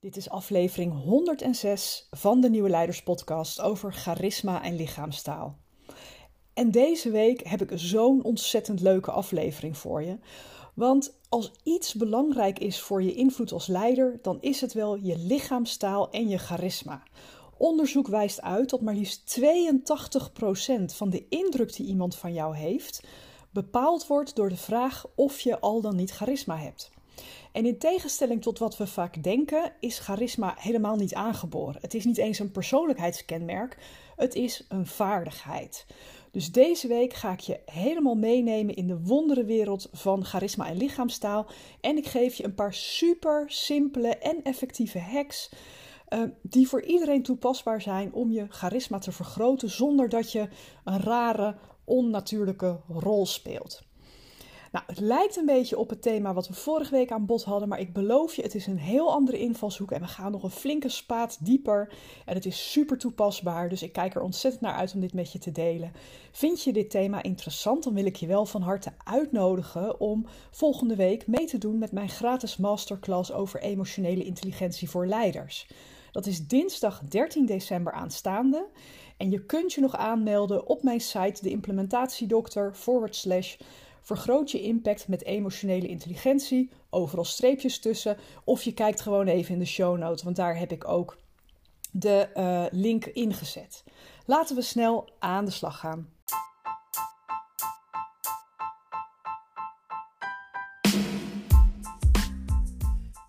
Dit is aflevering 106 van de Nieuwe Leiders Podcast over charisma en lichaamstaal. En deze week heb ik zo'n ontzettend leuke aflevering voor je. Want als iets belangrijk is voor je invloed als leider, dan is het wel je lichaamstaal en je charisma. Onderzoek wijst uit dat maar liefst 82% van de indruk die iemand van jou heeft, bepaald wordt door de vraag of je al dan niet charisma hebt. En in tegenstelling tot wat we vaak denken, is charisma helemaal niet aangeboren. Het is niet eens een persoonlijkheidskenmerk, het is een vaardigheid. Dus deze week ga ik je helemaal meenemen in de wonderenwereld van charisma en lichaamstaal. En ik geef je een paar super simpele en effectieve hacks. Uh, die voor iedereen toepasbaar zijn om je charisma te vergroten zonder dat je een rare, onnatuurlijke rol speelt. Nou, het lijkt een beetje op het thema wat we vorige week aan bod hadden, maar ik beloof je, het is een heel andere invalshoek en we gaan nog een flinke spaat dieper. En het is super toepasbaar, dus ik kijk er ontzettend naar uit om dit met je te delen. Vind je dit thema interessant, dan wil ik je wel van harte uitnodigen om volgende week mee te doen met mijn gratis masterclass over emotionele intelligentie voor leiders. Dat is dinsdag 13 december aanstaande. En je kunt je nog aanmelden op mijn site, de implementatiedokter, slash Vergroot je impact met emotionele intelligentie, overal streepjes tussen. Of je kijkt gewoon even in de show notes, want daar heb ik ook de uh, link ingezet. Laten we snel aan de slag gaan.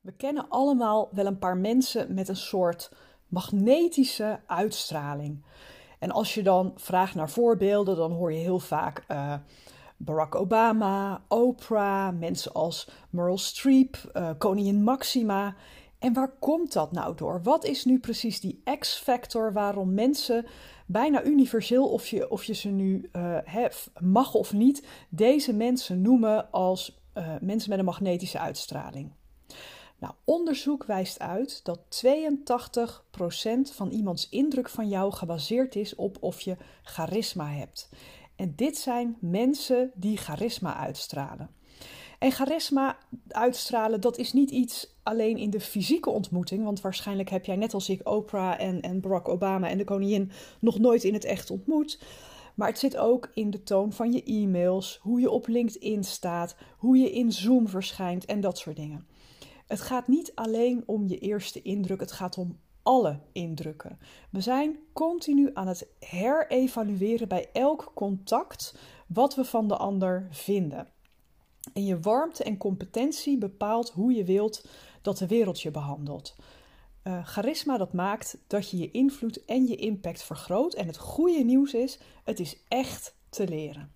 We kennen allemaal wel een paar mensen met een soort magnetische uitstraling. En als je dan vraagt naar voorbeelden, dan hoor je heel vaak uh, Barack Obama, Oprah, mensen als Meryl Streep, uh, koningin Maxima. En waar komt dat nou door? Wat is nu precies die X-factor waarom mensen bijna universeel, of je, of je ze nu uh, mag of niet, deze mensen noemen als mensen met een magnetische uitstraling? Nou, onderzoek wijst uit dat 82% van iemands indruk van jou gebaseerd is op of je charisma hebt. En dit zijn mensen die charisma uitstralen. En charisma uitstralen, dat is niet iets alleen in de fysieke ontmoeting. Want waarschijnlijk heb jij net als ik Oprah en, en Barack Obama en de koningin nog nooit in het echt ontmoet. Maar het zit ook in de toon van je e-mails, hoe je op LinkedIn staat, hoe je in Zoom verschijnt en dat soort dingen. Het gaat niet alleen om je eerste indruk, het gaat om alle indrukken. We zijn continu aan het herevalueren bij elk contact wat we van de ander vinden. En je warmte en competentie bepaalt hoe je wilt dat de wereld je behandelt. Uh, charisma dat maakt dat je je invloed en je impact vergroot. En het goede nieuws is, het is echt te leren.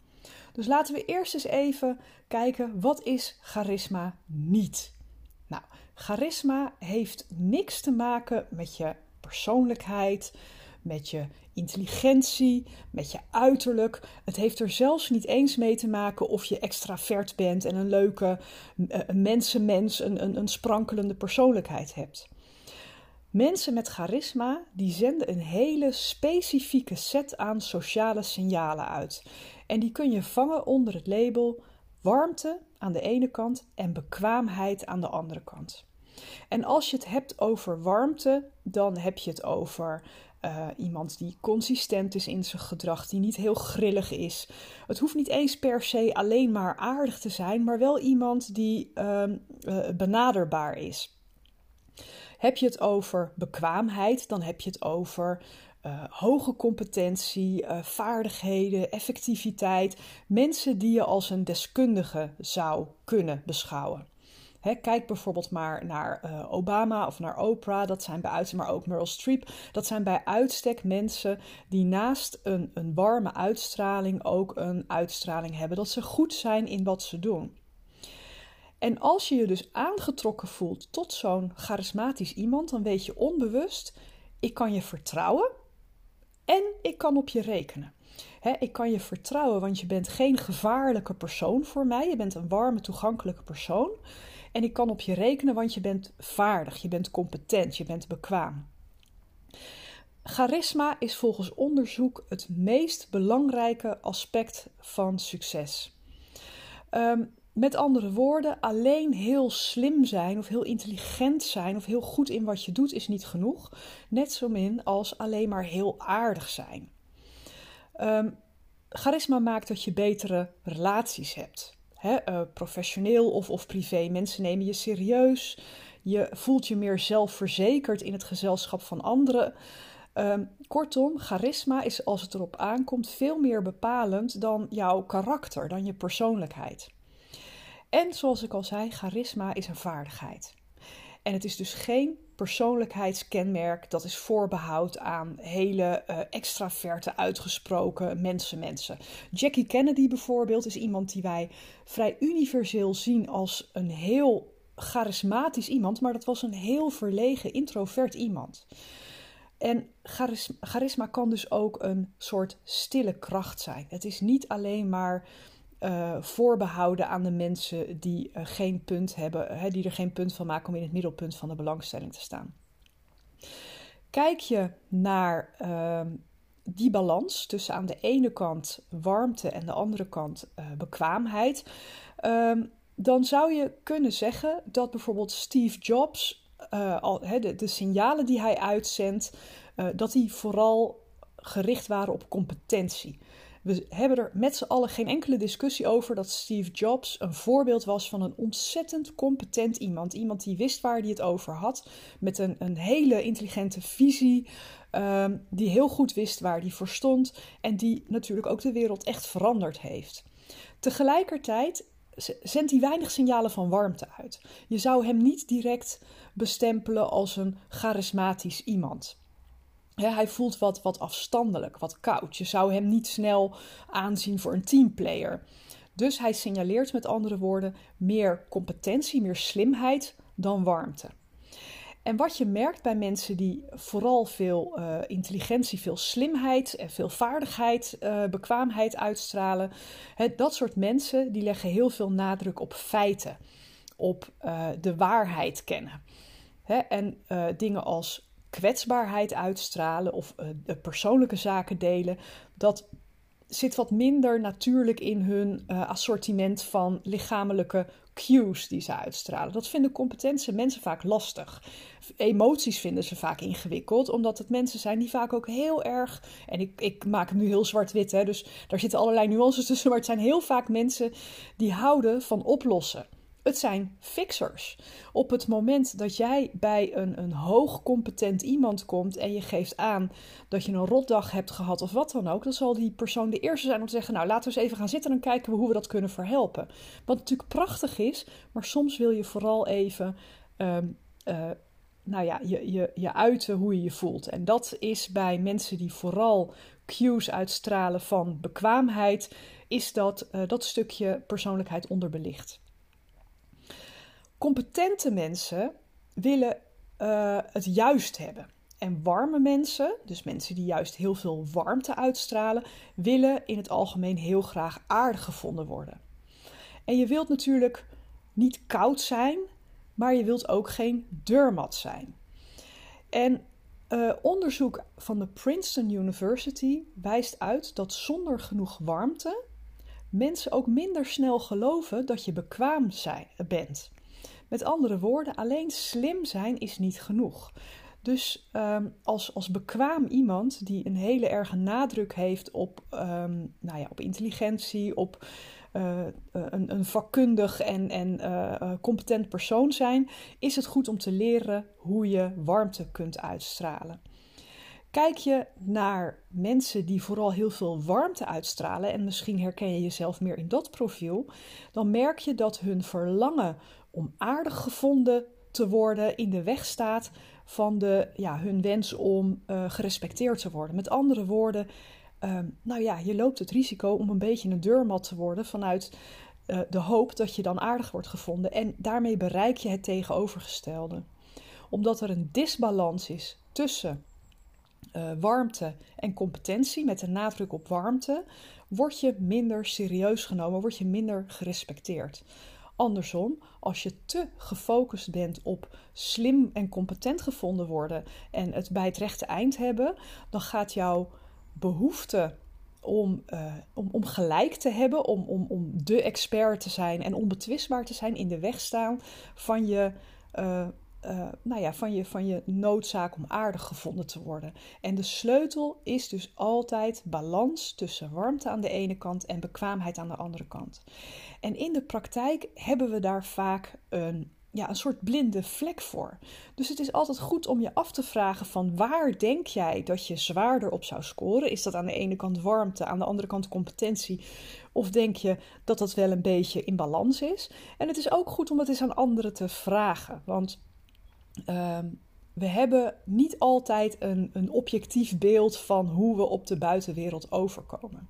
Dus laten we eerst eens even kijken, wat is charisma niet? Charisma heeft niks te maken met je persoonlijkheid, met je intelligentie, met je uiterlijk. Het heeft er zelfs niet eens mee te maken of je extravert bent en een leuke uh, mensenmens, een, een, een sprankelende persoonlijkheid hebt. Mensen met charisma die zenden een hele specifieke set aan sociale signalen uit. En die kun je vangen onder het label warmte aan de ene kant en bekwaamheid aan de andere kant. En als je het hebt over warmte, dan heb je het over uh, iemand die consistent is in zijn gedrag, die niet heel grillig is. Het hoeft niet eens per se alleen maar aardig te zijn, maar wel iemand die uh, uh, benaderbaar is. Heb je het over bekwaamheid, dan heb je het over uh, hoge competentie, uh, vaardigheden, effectiviteit. Mensen die je als een deskundige zou kunnen beschouwen. Kijk bijvoorbeeld maar naar uh, Obama of naar Oprah, dat zijn bij uitstek, maar ook Meryl Streep. Dat zijn bij uitstek mensen die naast een, een warme uitstraling ook een uitstraling hebben dat ze goed zijn in wat ze doen. En als je je dus aangetrokken voelt tot zo'n charismatisch iemand, dan weet je onbewust: ik kan je vertrouwen en ik kan op je rekenen. ik kan je vertrouwen, want je bent geen gevaarlijke persoon voor mij. Je bent een warme, toegankelijke persoon. En ik kan op je rekenen, want je bent vaardig, je bent competent, je bent bekwaam. Charisma is volgens onderzoek het meest belangrijke aspect van succes. Um, met andere woorden, alleen heel slim zijn of heel intelligent zijn of heel goed in wat je doet is niet genoeg. Net zo min als alleen maar heel aardig zijn. Um, charisma maakt dat je betere relaties hebt. uh, professioneel of, of privé. Mensen nemen je serieus. Je voelt je meer zelfverzekerd in het gezelschap van anderen. Um, kortom, charisma is als het erop aankomt veel meer bepalend dan jouw karakter, dan je persoonlijkheid. En zoals ik al zei, charisma is een vaardigheid. En het is dus geen persoonlijkheidskenmerk dat is voorbehoud aan hele uh, extraverte, uitgesproken mensen, mensen. Jackie Kennedy bijvoorbeeld is iemand die wij vrij universeel zien als een heel charismatisch iemand, maar dat was een heel verlegen, introvert iemand. En charisma kan dus ook een soort stille kracht zijn. Het is niet alleen maar uh, voorbehouden aan de mensen die, uh, geen punt hebben, hè, die er geen punt van maken om in het middelpunt van de belangstelling te staan. Kijk je naar uh, die balans tussen aan de ene kant warmte en de andere kant uh, bekwaamheid, ehm, dan zou je kunnen zeggen dat bijvoorbeeld Steve Jobs, al, hè, de, de, signalen die hij uitzendt, dat die vooral gericht waren op competentie. We hebben er met z'n allen geen enkele discussie over dat Steve Jobs een voorbeeld was van een ontzettend competent iemand. Iemand die wist waar hij het over had, met een, een hele intelligente visie, um, die heel goed wist waar hij voor stond en die natuurlijk ook de wereld echt veranderd heeft. Tegelijkertijd zendt hij weinig signalen van warmte uit. Je zou hem niet direct bestempelen als een charismatisch iemand hij voelt wat, wat afstandelijk, wat koud. Je zou hem niet snel aanzien voor een teamplayer. Dus hij signaleert met andere woorden meer competentie, meer slimheid dan warmte. En wat je merkt bij mensen die vooral veel uh, intelligentie, veel slimheid en veel vaardigheid, uh, bekwaamheid uitstralen, dat soort mensen die leggen heel veel nadruk op feiten, op uh, de waarheid kennen. en dingen als kwetsbaarheid uitstralen of uh, persoonlijke zaken delen, dat zit wat minder natuurlijk in hun uh, assortiment van lichamelijke cues die ze uitstralen. Dat vinden competente mensen vaak lastig. Emoties vinden ze vaak ingewikkeld, omdat het mensen zijn die vaak ook heel erg. En ik, ik maak hem nu heel zwart-wit, dus daar zitten allerlei nuances tussen. Maar het zijn heel vaak mensen die houden van oplossen. Het zijn fixers. Op het moment dat jij bij een, een hoogcompetent iemand komt en je geeft aan dat je een rotdag hebt gehad of wat dan ook, dan zal die persoon de eerste zijn om te zeggen: Nou, laten we eens even gaan zitten en kijken hoe we dat kunnen verhelpen. Wat natuurlijk prachtig is, maar soms wil je vooral even. Um, uh, nou ja, je, je, je uiten hoe je je voelt. En dat is bij mensen die vooral cues uitstralen van bekwaamheid, is dat uh, dat stukje persoonlijkheid onderbelicht. Competente mensen willen uh, het juist hebben. En warme mensen, dus mensen die juist heel veel warmte uitstralen, willen in het algemeen heel graag aardig gevonden worden. En je wilt natuurlijk niet koud zijn, maar je wilt ook geen deurmat zijn. En uh, onderzoek van de Princeton University wijst uit dat zonder genoeg warmte mensen ook minder snel geloven dat je bekwaam zijn, bent. Met andere woorden, alleen slim zijn is niet genoeg. Dus um, als, als bekwaam iemand die een hele erge nadruk heeft op, um, nou ja, op intelligentie, op uh, een, een, vakkundig en, en uh, competent persoon zijn, is het goed om te leren hoe je warmte kunt uitstralen. Kijk je naar mensen die vooral heel veel warmte uitstralen, en misschien herken je jezelf meer in dat profiel, dan merk je dat hun verlangen om aardig gevonden te worden in de weg staat van de, ja, hun wens om uh, gerespecteerd te worden. Met andere woorden, uh, nou ja, je loopt het risico om een beetje een deurmat te worden vanuit uh, de hoop dat je dan aardig wordt gevonden. En daarmee bereik je het tegenovergestelde. Omdat er een disbalans is tussen uh, warmte en competentie, met een nadruk op warmte, word je minder serieus genomen, word je minder gerespecteerd. Andersom, als je te gefocust bent op slim en competent gevonden worden en het bij het rechte eind hebben, dan gaat jouw behoefte om, uh, om, om gelijk te hebben, om, om, om de expert te zijn en onbetwistbaar te zijn, in de weg staan van je, uh, uh, nou ja, van je, van je noodzaak om aardig gevonden te worden. En de sleutel is dus altijd balans tussen warmte aan de ene kant en bekwaamheid aan de andere kant. En in de praktijk hebben we daar vaak een ja, een soort blinde vlek voor. Dus het is altijd goed om je af te vragen van waar denk jij dat je zwaarder op zou scoren? Is dat aan de ene kant warmte, aan de andere kant competentie? Of denk je dat dat wel een beetje in balans is? En het is ook goed om het eens aan anderen te vragen. Want ehm, we hebben niet altijd een, een objectief beeld van hoe we op de buitenwereld overkomen.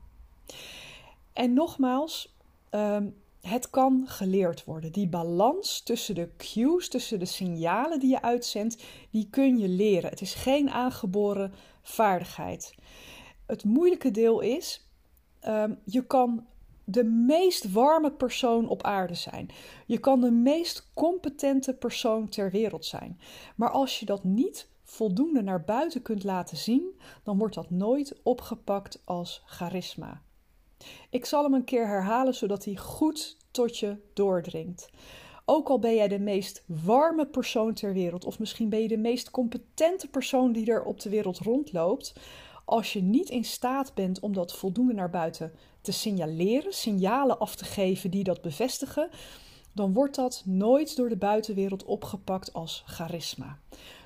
En nogmaals, ehm, het kan geleerd worden. Die balans tussen de cues, tussen de signalen die je uitzendt, die kun je leren. Het is geen aangeboren vaardigheid. Het moeilijke deel is, um, je kan de meest warme persoon op aarde zijn. Je kan de meest competente persoon ter wereld zijn. Maar als je dat niet voldoende naar buiten kunt laten zien, dan wordt dat nooit opgepakt als charisma. Ik zal hem een keer herhalen zodat hij goed tot je doordringt. Ook al ben jij de meest warme persoon ter wereld, of misschien ben je de meest competente persoon die er op de wereld rondloopt, als je niet in staat bent om dat voldoende naar buiten te signaleren, signalen af te geven die dat bevestigen, dan wordt dat nooit door de buitenwereld opgepakt als charisma.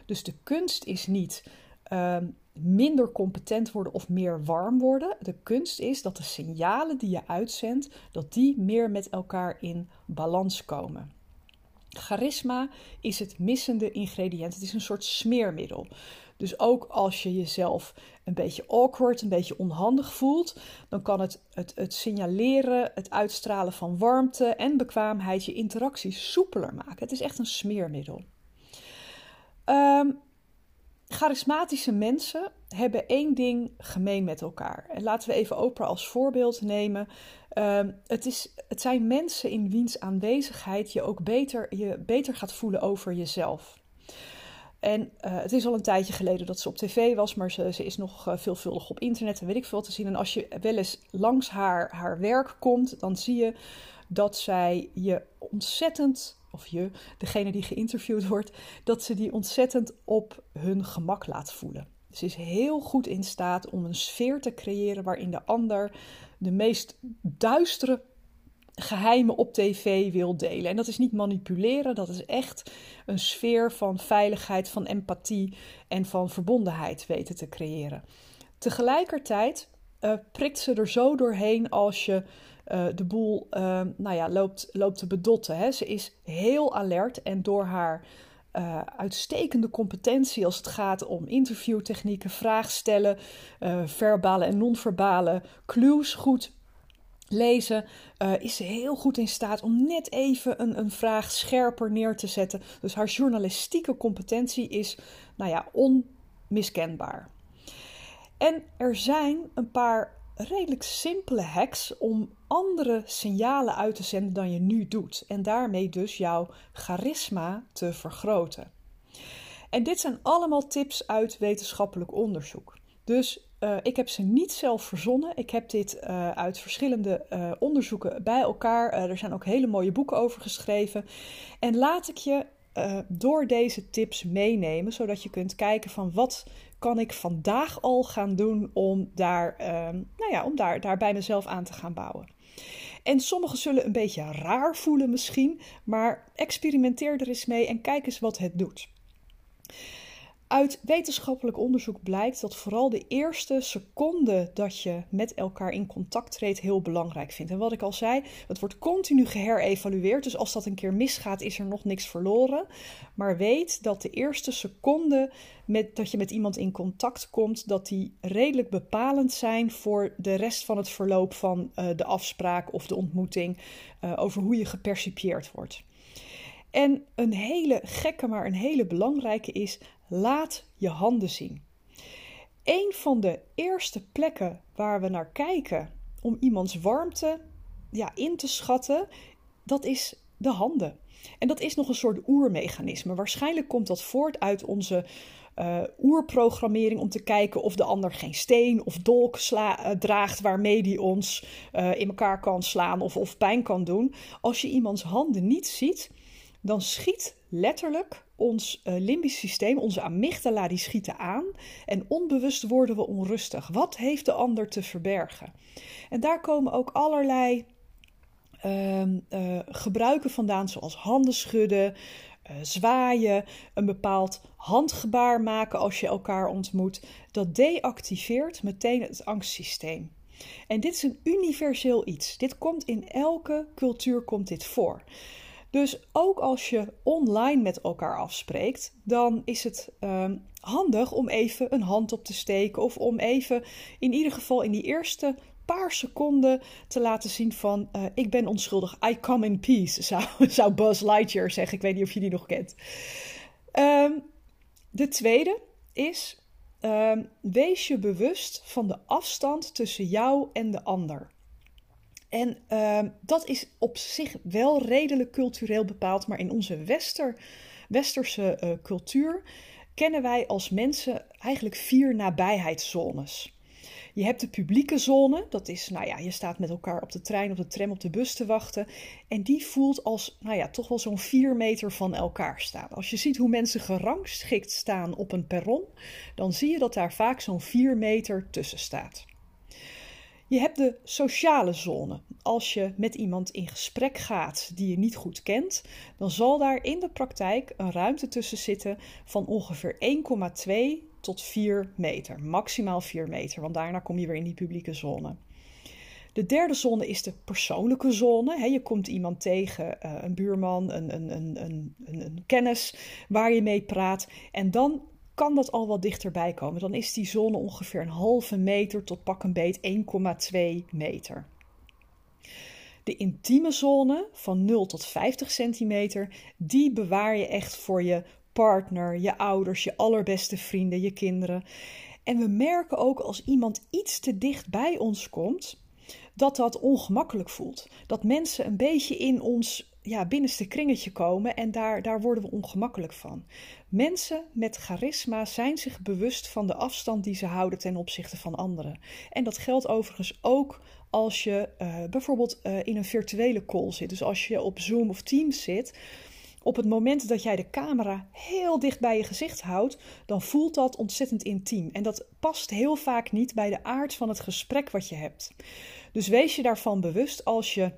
Dus de kunst is niet uh, minder competent worden of meer warm worden. De kunst is dat de signalen die je uitzendt, dat die meer met elkaar in balans komen. Charisma is het missende ingrediënt. Het is een soort smeermiddel. Dus ook als je jezelf een beetje awkward, een beetje onhandig voelt, dan kan het, het, het signaleren, het uitstralen van warmte en bekwaamheid je interacties soepeler maken. Het is echt een smeermiddel. Um, charismatische mensen hebben één ding gemeen met elkaar. En laten we even Oprah als voorbeeld nemen. Ehm, het, is, het zijn mensen in wiens aanwezigheid je ook beter, je beter gaat voelen over jezelf. En uh, het is al een tijdje geleden dat ze op tv was, maar ze, ze is nog uh, veelvuldig op internet en weet ik veel te zien. En als je wel eens langs haar, haar werk komt, dan zie je dat zij je ontzettend of je, degene die geïnterviewd wordt, dat ze die ontzettend op hun gemak laat voelen. Ze is heel goed in staat om een sfeer te creëren waarin de ander de meest duistere geheimen op tv wil delen. En dat is niet manipuleren, dat is echt een sfeer van veiligheid, van empathie en van verbondenheid weten te creëren. Tegelijkertijd uh, prikt ze er zo doorheen als je uh, de boel uh, nou ja, loopt, loopt te bedotten. Hè. Ze is heel alert en door haar uitstekende competentie als het gaat om interviewtechnieken, vraagstellen, verbale en non-verbale clues goed lezen, is ze heel goed in staat om net even een, een vraag scherper neer te zetten. Dus haar journalistieke competentie is, nou ja, onmiskenbaar. En er zijn een paar redelijk simpele hacks om andere signalen uit te zenden dan je nu doet. En daarmee dus jouw charisma te vergroten. En dit zijn allemaal tips uit wetenschappelijk onderzoek. Dus uh, ik heb ze niet zelf verzonnen. Ik heb dit uh, uit verschillende uh, onderzoeken bij elkaar. er zijn ook hele mooie boeken over geschreven. En laat ik je door deze tips meenemen, zodat je kunt kijken van wat kan ik vandaag al gaan doen om daar, ehm, nou ja, om daar, daar bij mezelf aan te gaan bouwen. En sommigen zullen een beetje raar voelen misschien, maar experimenteer er eens mee en kijk eens wat het doet. Uit wetenschappelijk onderzoek blijkt dat vooral de eerste seconde dat je met elkaar in contact treedt heel belangrijk vindt. En wat ik al zei, het wordt continu geherevalueerd. Dus als dat een keer misgaat, is er nog niks verloren. Maar weet dat de eerste seconde met, dat je met iemand in contact komt, dat die redelijk bepalend zijn voor de rest van het verloop van uh, de afspraak of de ontmoeting, uh, over hoe je gepercipieerd wordt. En een hele gekke, maar een hele belangrijke is: laat je handen zien. Een van de eerste plekken waar we naar kijken om iemands warmte ja, in te schatten, dat is de handen. En dat is nog een soort oermechanisme. Waarschijnlijk komt dat voort uit onze uh, oerprogrammering om te kijken of de ander geen steen of dolk sla, uh, draagt waarmee die ons uh, in elkaar kan slaan of, of pijn kan doen. Als je iemands handen niet ziet, dan schiet letterlijk ons uh, limbisch systeem, onze amygdala, die schieten aan en onbewust worden we onrustig. Wat heeft de ander te verbergen? En daar komen ook allerlei uh, uh, gebruiken vandaan, zoals handen schudden, uh, zwaaien, een bepaald handgebaar maken als je elkaar ontmoet. Dat deactiveert meteen het angstsysteem. En dit is een universeel iets. Dit komt in elke cultuur komt dit voor. Dus ook als je online met elkaar afspreekt, dan is het um, handig om even een hand op te steken of om even in ieder geval in die eerste paar seconden te laten zien van uh, ik ben onschuldig, I come in peace, zou, zou Buzz Lightyear zeggen. Ik weet niet of je die nog kent. Um, de tweede is, um, wees je bewust van de afstand tussen jou en de ander. En uh, dat is op zich wel redelijk cultureel bepaald, maar in onze wester, westerse uh, cultuur kennen wij als mensen eigenlijk vier nabijheidszones. Je hebt de publieke zone, dat is, nou ja, je staat met elkaar op de trein, op de tram, op de bus te wachten. En die voelt als, nou ja, toch wel zo'n vier meter van elkaar staan. Als je ziet hoe mensen gerangschikt staan op een perron, dan zie je dat daar vaak zo'n vier meter tussen staat. Je hebt de sociale zone. Als je met iemand in gesprek gaat die je niet goed kent, dan zal daar in de praktijk een ruimte tussen zitten van ongeveer 1,2 tot 4 meter. Maximaal 4 meter, want daarna kom je weer in die publieke zone. De derde zone is de persoonlijke zone. je komt iemand tegen, eh, een buurman, een, een, een, een, een kennis waar je mee praat. En dan kan dat al wat dichterbij komen. Dan is die zone ongeveer een halve meter tot pak een beet 1,2 meter. De intieme zone van 0 tot 50 centimeter, die bewaar je echt voor je partner, je ouders, je allerbeste vrienden, je kinderen. En we merken ook als iemand iets te dicht bij ons komt, dat dat ongemakkelijk voelt. Dat mensen een beetje in ons ja, binnenste kringetje komen en daar, daar worden we ongemakkelijk van. Mensen met charisma zijn zich bewust van de afstand die ze houden ten opzichte van anderen. En dat geldt overigens ook als je uh, bijvoorbeeld uh, in een virtuele call zit. Dus als je op Zoom of Teams zit. Op het moment dat jij de camera heel dicht bij je gezicht houdt, dan voelt dat ontzettend intiem. En dat past heel vaak niet bij de aard van het gesprek wat je hebt. Dus wees je daarvan bewust als je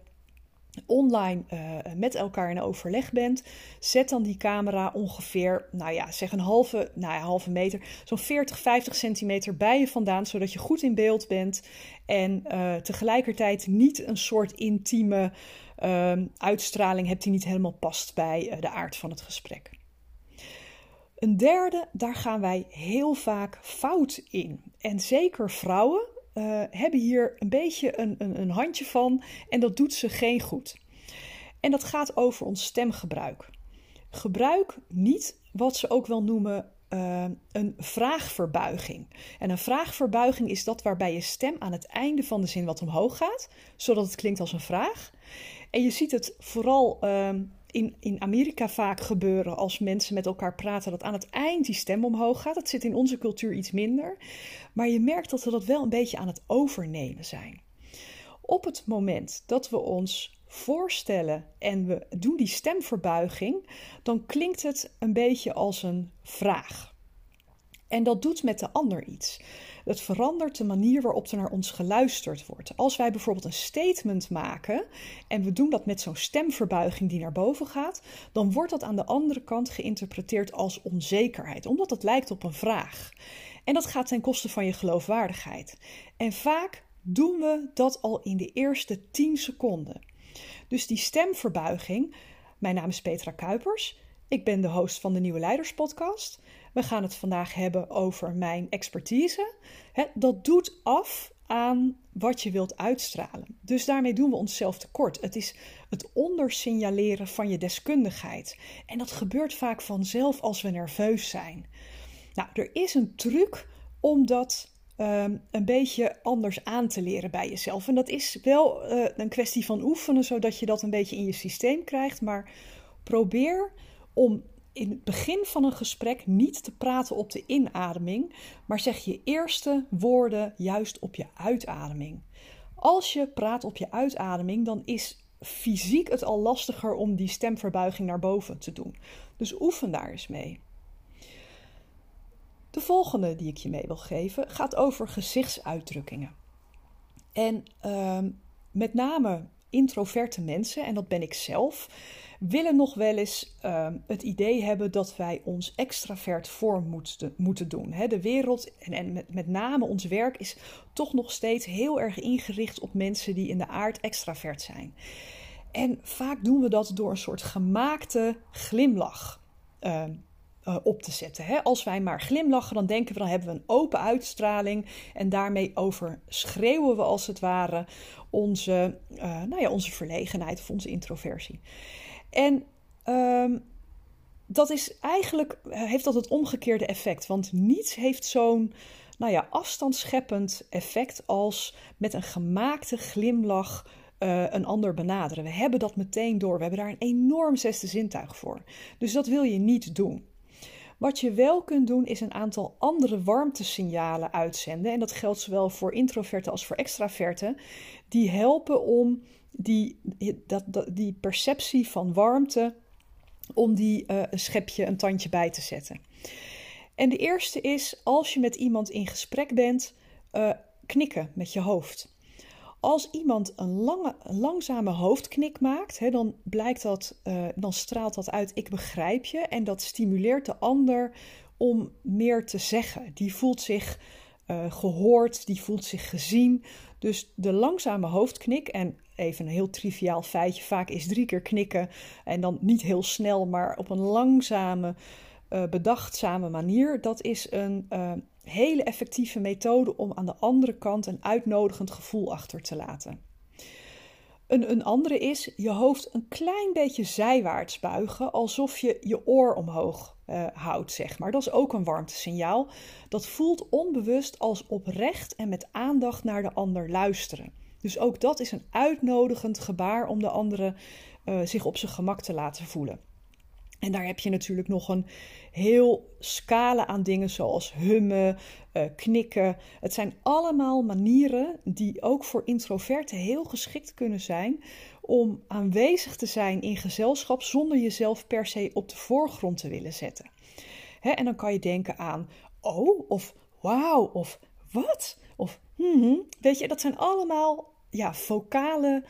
online uh, met elkaar in overleg bent, zet dan die camera ongeveer, nou ja, zeg een halve, nou ja, halve meter, zo'n 40, 50 centimeter bij je vandaan, zodat je goed in beeld bent en uh, tegelijkertijd niet een soort intieme uh, uitstraling hebt die niet helemaal past bij uh, de aard van het gesprek. Een derde, daar gaan wij heel vaak fout in. En zeker vrouwen, uh, hebben hier een beetje een, een, een handje van en dat doet ze geen goed. En dat gaat over ons stemgebruik. Gebruik niet wat ze ook wel noemen uh, een vraagverbuiging. En een vraagverbuiging is dat waarbij je stem aan het einde van de zin wat omhoog gaat, zodat het klinkt als een vraag. En je ziet het vooral uh, in, in Amerika vaak gebeuren als mensen met elkaar praten, dat aan het eind die stem omhoog gaat. Dat zit in onze cultuur iets minder. Maar je merkt dat we dat wel een beetje aan het overnemen zijn. Op het moment dat we ons voorstellen en we doen die stemverbuiging, dan klinkt het een beetje als een vraag. En dat doet met de ander iets. Het verandert de manier waarop er naar ons geluisterd wordt. Als wij bijvoorbeeld een statement maken en we doen dat met zo'n stemverbuiging die naar boven gaat, dan wordt dat aan de andere kant geïnterpreteerd als onzekerheid, omdat het lijkt op een vraag. En dat gaat ten koste van je geloofwaardigheid. En vaak doen we dat al in de eerste 10 seconden. Dus die stemverbuiging. Mijn naam is Petra Kuipers. Ik ben de host van de Nieuwe Leiders Podcast. We gaan het vandaag hebben over mijn expertise. dat doet af aan wat je wilt uitstralen. Dus daarmee doen we onszelf tekort. Het is het ondersignaleren van je deskundigheid. En dat gebeurt vaak vanzelf als we nerveus zijn. Nou, er is een truc om dat ehm, een beetje anders aan te leren bij jezelf. En dat is wel eh, een kwestie van oefenen, zodat je dat een beetje in je systeem krijgt. Maar probeer om in het begin van een gesprek niet te praten op de inademing, maar zeg je eerste woorden juist op je uitademing. Als je praat op je uitademing, dan is fysiek het al lastiger om die stemverbuiging naar boven te doen. Dus oefen daar eens mee. De volgende die ik je mee wil geven gaat over gezichtsuitdrukkingen. En ehm, met name introverte mensen, en dat ben ik zelf, willen nog wel eens ehm, het idee hebben dat wij ons extravert vorm moeten, moeten doen. de wereld en, en met, met name ons werk is toch nog steeds heel erg ingericht op mensen die in de aard extravert zijn. En vaak doen we dat door een soort gemaakte glimlach. Ehm, uh, op te zetten. Als wij maar glimlachen, dan denken we dan hebben we een open uitstraling en daarmee overschreeuwen we als het ware onze, uh, nou ja, onze verlegenheid of onze introversie. En ehm, dat is eigenlijk, eh, heeft dat het omgekeerde effect. Want niets heeft zo'n nou ja, afstandscheppend effect als met een gemaakte glimlach een ander benaderen. We hebben dat meteen door. We hebben daar een enorm zesde zintuig voor. Dus dat wil je niet doen. Wat je wel kunt doen is een aantal andere warmtesignalen uitzenden. En dat geldt zowel voor introverten als voor extraverten. Die helpen om die, dat, die perceptie van warmte, om die uh, een schepje, een tandje bij te zetten. En de eerste is als je met iemand in gesprek bent, uh, knikken met je hoofd. Als iemand een lange, langzame hoofdknik maakt, hè, dan, blijkt dat, uh, dan straalt dat uit: ik begrijp je. En dat stimuleert de ander om meer te zeggen. Die voelt zich uh, gehoord, die voelt zich gezien. Dus de langzame hoofdknik, en even een heel triviaal feitje: vaak is drie keer knikken en dan niet heel snel, maar op een langzame, uh, bedachtzame manier. Dat is een hele effectieve methode om aan de andere kant een uitnodigend gevoel achter te laten. Een, een andere is je hoofd een klein beetje zijwaarts buigen, alsof je je oor omhoog uh, houdt, zeg maar. Dat is ook een warmtesignaal. Dat voelt onbewust als oprecht en met aandacht naar de ander luisteren. Dus ook dat is een uitnodigend gebaar om de andere uh, zich op zijn gemak te laten voelen. En daar heb je natuurlijk nog een heel scala aan dingen zoals hummen, uh, knikken. Het zijn allemaal manieren die ook voor introverten heel geschikt kunnen zijn om aanwezig te zijn in gezelschap zonder jezelf per se op de voorgrond te willen zetten. En dan kan je denken aan oh of wauw of wat of hmm, weet je, dat zijn allemaal ja, vocale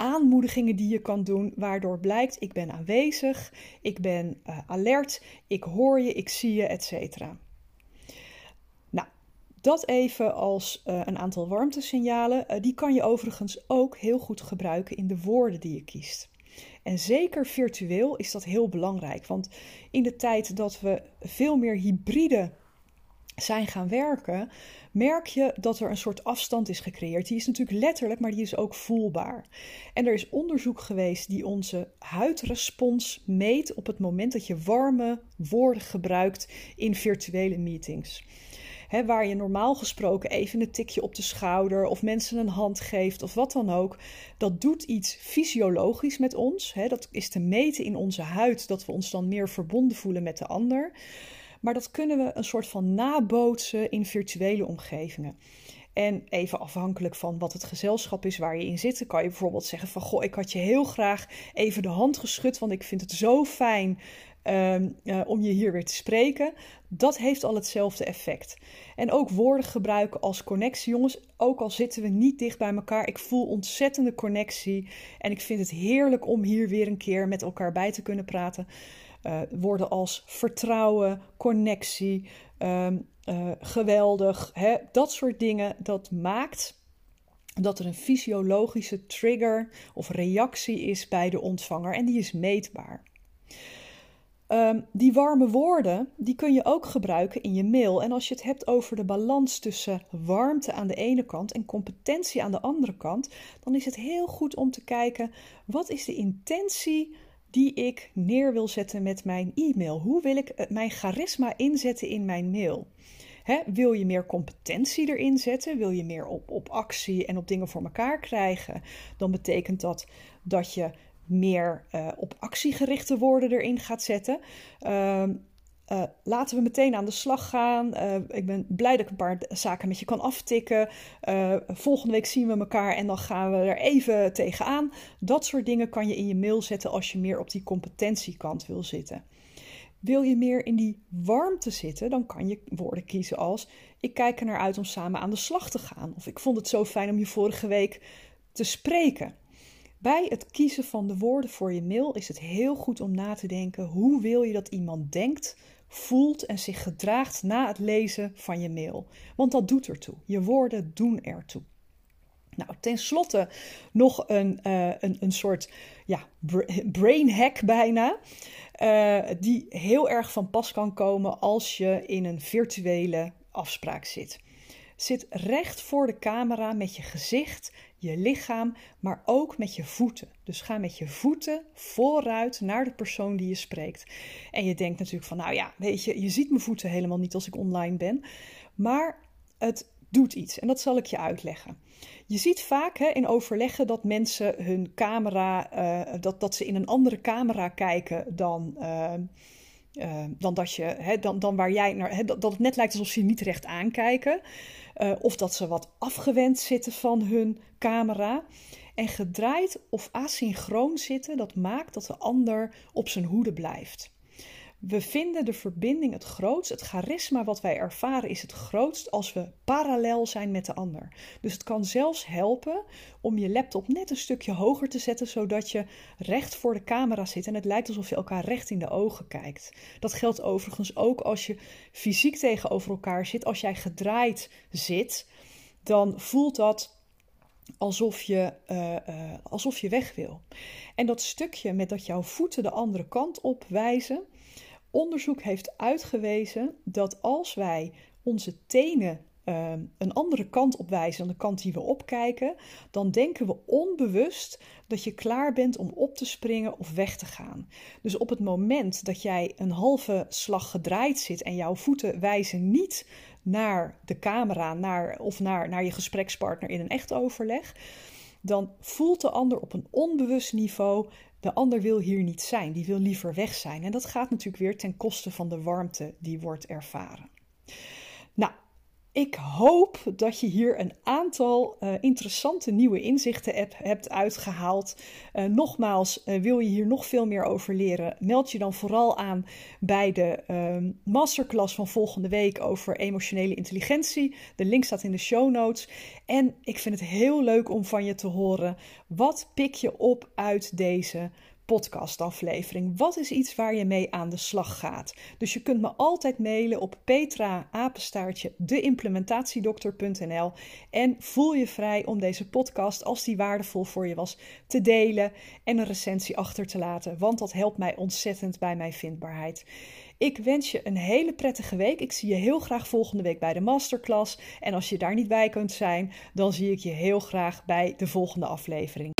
aanmoedigingen die je kan doen, waardoor blijkt ik ben aanwezig, ik ben uh, alert, ik hoor je, ik zie je, etc. Nou, dat even als uh, een aantal warmtesignalen. Uh, die kan je overigens ook heel goed gebruiken in de woorden die je kiest. En zeker virtueel is dat heel belangrijk, want in de tijd dat we veel meer hybride zijn gaan werken, merk je dat er een soort afstand is gecreëerd. Die is natuurlijk letterlijk, maar die is ook voelbaar. En er is onderzoek geweest die onze huidrespons meet op het moment dat je warme woorden gebruikt in virtuele meetings. waar je normaal gesproken even een tikje op de schouder of mensen een hand geeft of wat dan ook. Dat doet iets fysiologisch met ons. dat is te meten in onze huid dat we ons dan meer verbonden voelen met de ander. Maar dat kunnen we een soort van nabootsen in virtuele omgevingen. En even afhankelijk van wat het gezelschap is waar je in zit, kan je bijvoorbeeld zeggen van goh, ik had je heel graag even de hand geschud, want ik vind het zo fijn ehm, eh, om je hier weer te spreken. Dat heeft al hetzelfde effect. En ook woorden gebruiken als connectie. Jongens, ook al zitten we niet dicht bij elkaar, ik voel ontzettende connectie. En ik vind het heerlijk om hier weer een keer met elkaar bij te kunnen praten. Uh, woorden als vertrouwen, connectie, ehm, uh, geweldig, hè? dat soort dingen. Dat maakt dat er een fysiologische trigger of reactie is bij de ontvanger en die is meetbaar. Um, die warme woorden, die kun je ook gebruiken in je mail. En als je het hebt over de balans tussen warmte aan de ene kant en competentie aan de andere kant, dan is het heel goed om te kijken wat is de intentie die ik neer wil zetten met mijn e-mail. Hoe wil ik eh, mijn charisma inzetten in mijn mail? wil je meer competentie erin zetten? Wil je meer op, op actie en op dingen voor elkaar krijgen? Dan betekent dat dat je meer uh, op actiegerichte woorden erin gaat zetten. Uh, uh, laten we meteen aan de slag gaan. Uh, ik ben blij dat ik een paar zaken met je kan aftikken. Uh, volgende week zien we elkaar en dan gaan we er even tegenaan. Dat soort dingen kan je in je mail zetten als je meer op die competentiekant wil zitten. Wil je meer in die warmte zitten, dan kan je woorden kiezen als: Ik kijk er naar uit om samen aan de slag te gaan. Of ik vond het zo fijn om je vorige week te spreken. Bij het kiezen van de woorden voor je mail is het heel goed om na te denken: hoe wil je dat iemand denkt, voelt en zich gedraagt na het lezen van je mail? Want dat doet ertoe. Je woorden doen ertoe. Nou, tenslotte nog een, uh, een, een soort ja, brain hack bijna. Uh, die heel erg van pas kan komen als je in een virtuele afspraak zit. Zit recht voor de camera met je gezicht, je lichaam, maar ook met je voeten. Dus ga met je voeten vooruit naar de persoon die je spreekt. En je denkt natuurlijk van, nou ja, weet je, je ziet mijn voeten helemaal niet als ik online ben. Maar het doet iets en dat zal ik je uitleggen. Je ziet vaak hè, in overleggen dat mensen hun camera, uh, dat, dat ze in een andere camera kijken dan, uh, uh, dan, dat je, hè, dan, dan waar jij naar, hè, dat, het net lijkt alsof ze je niet recht aankijken. of dat ze wat afgewend zitten van hun camera. En gedraaid of asynchroon zitten, dat maakt dat de ander op zijn hoede blijft. We vinden de verbinding het grootst, het charisma wat wij ervaren is het grootst als we parallel zijn met de ander. Dus het kan zelfs helpen om je laptop net een stukje hoger te zetten, zodat je recht voor de camera zit en het lijkt alsof je elkaar recht in de ogen kijkt. Dat geldt overigens ook als je fysiek tegenover elkaar zit. Als jij gedraaid zit, dan voelt dat alsof je, uh, uh, alsof je weg wil. En dat stukje met dat jouw voeten de andere kant op wijzen Onderzoek heeft uitgewezen dat als wij onze tenen uh, een andere kant op wijzen dan de kant die we opkijken, dan denken we onbewust dat je klaar bent om op te springen of weg te gaan. Dus op het moment dat jij een halve slag gedraaid zit en jouw voeten wijzen niet naar de camera naar, of naar, naar je gesprekspartner in een echt overleg, dan voelt de ander op een onbewust niveau de ander wil hier niet zijn, die wil liever weg zijn. En dat gaat natuurlijk weer ten koste van de warmte die wordt ervaren. Nou, ik hoop dat je hier een aantal uh, interessante nieuwe inzichten hebt uitgehaald. Uh, nogmaals, uh, wil je hier nog veel meer over leren? Meld je dan vooral aan bij de ehm, masterclass van volgende week over emotionele intelligentie. De link staat in de show notes. En ik vind het heel leuk om van je te horen. Wat pik je op uit deze podcastaflevering. Wat is iets waar je mee aan de slag gaat? Dus je kunt me altijd mailen op petra apenstaartje deimplementatiedokter.nl en voel je vrij om deze podcast, als die waardevol voor je was, te delen en een recensie achter te laten, want dat helpt mij ontzettend bij mijn vindbaarheid. Ik wens je een hele prettige week. Ik zie je heel graag volgende week bij de masterclass. En als je daar niet bij kunt zijn, dan zie ik je heel graag bij de volgende aflevering.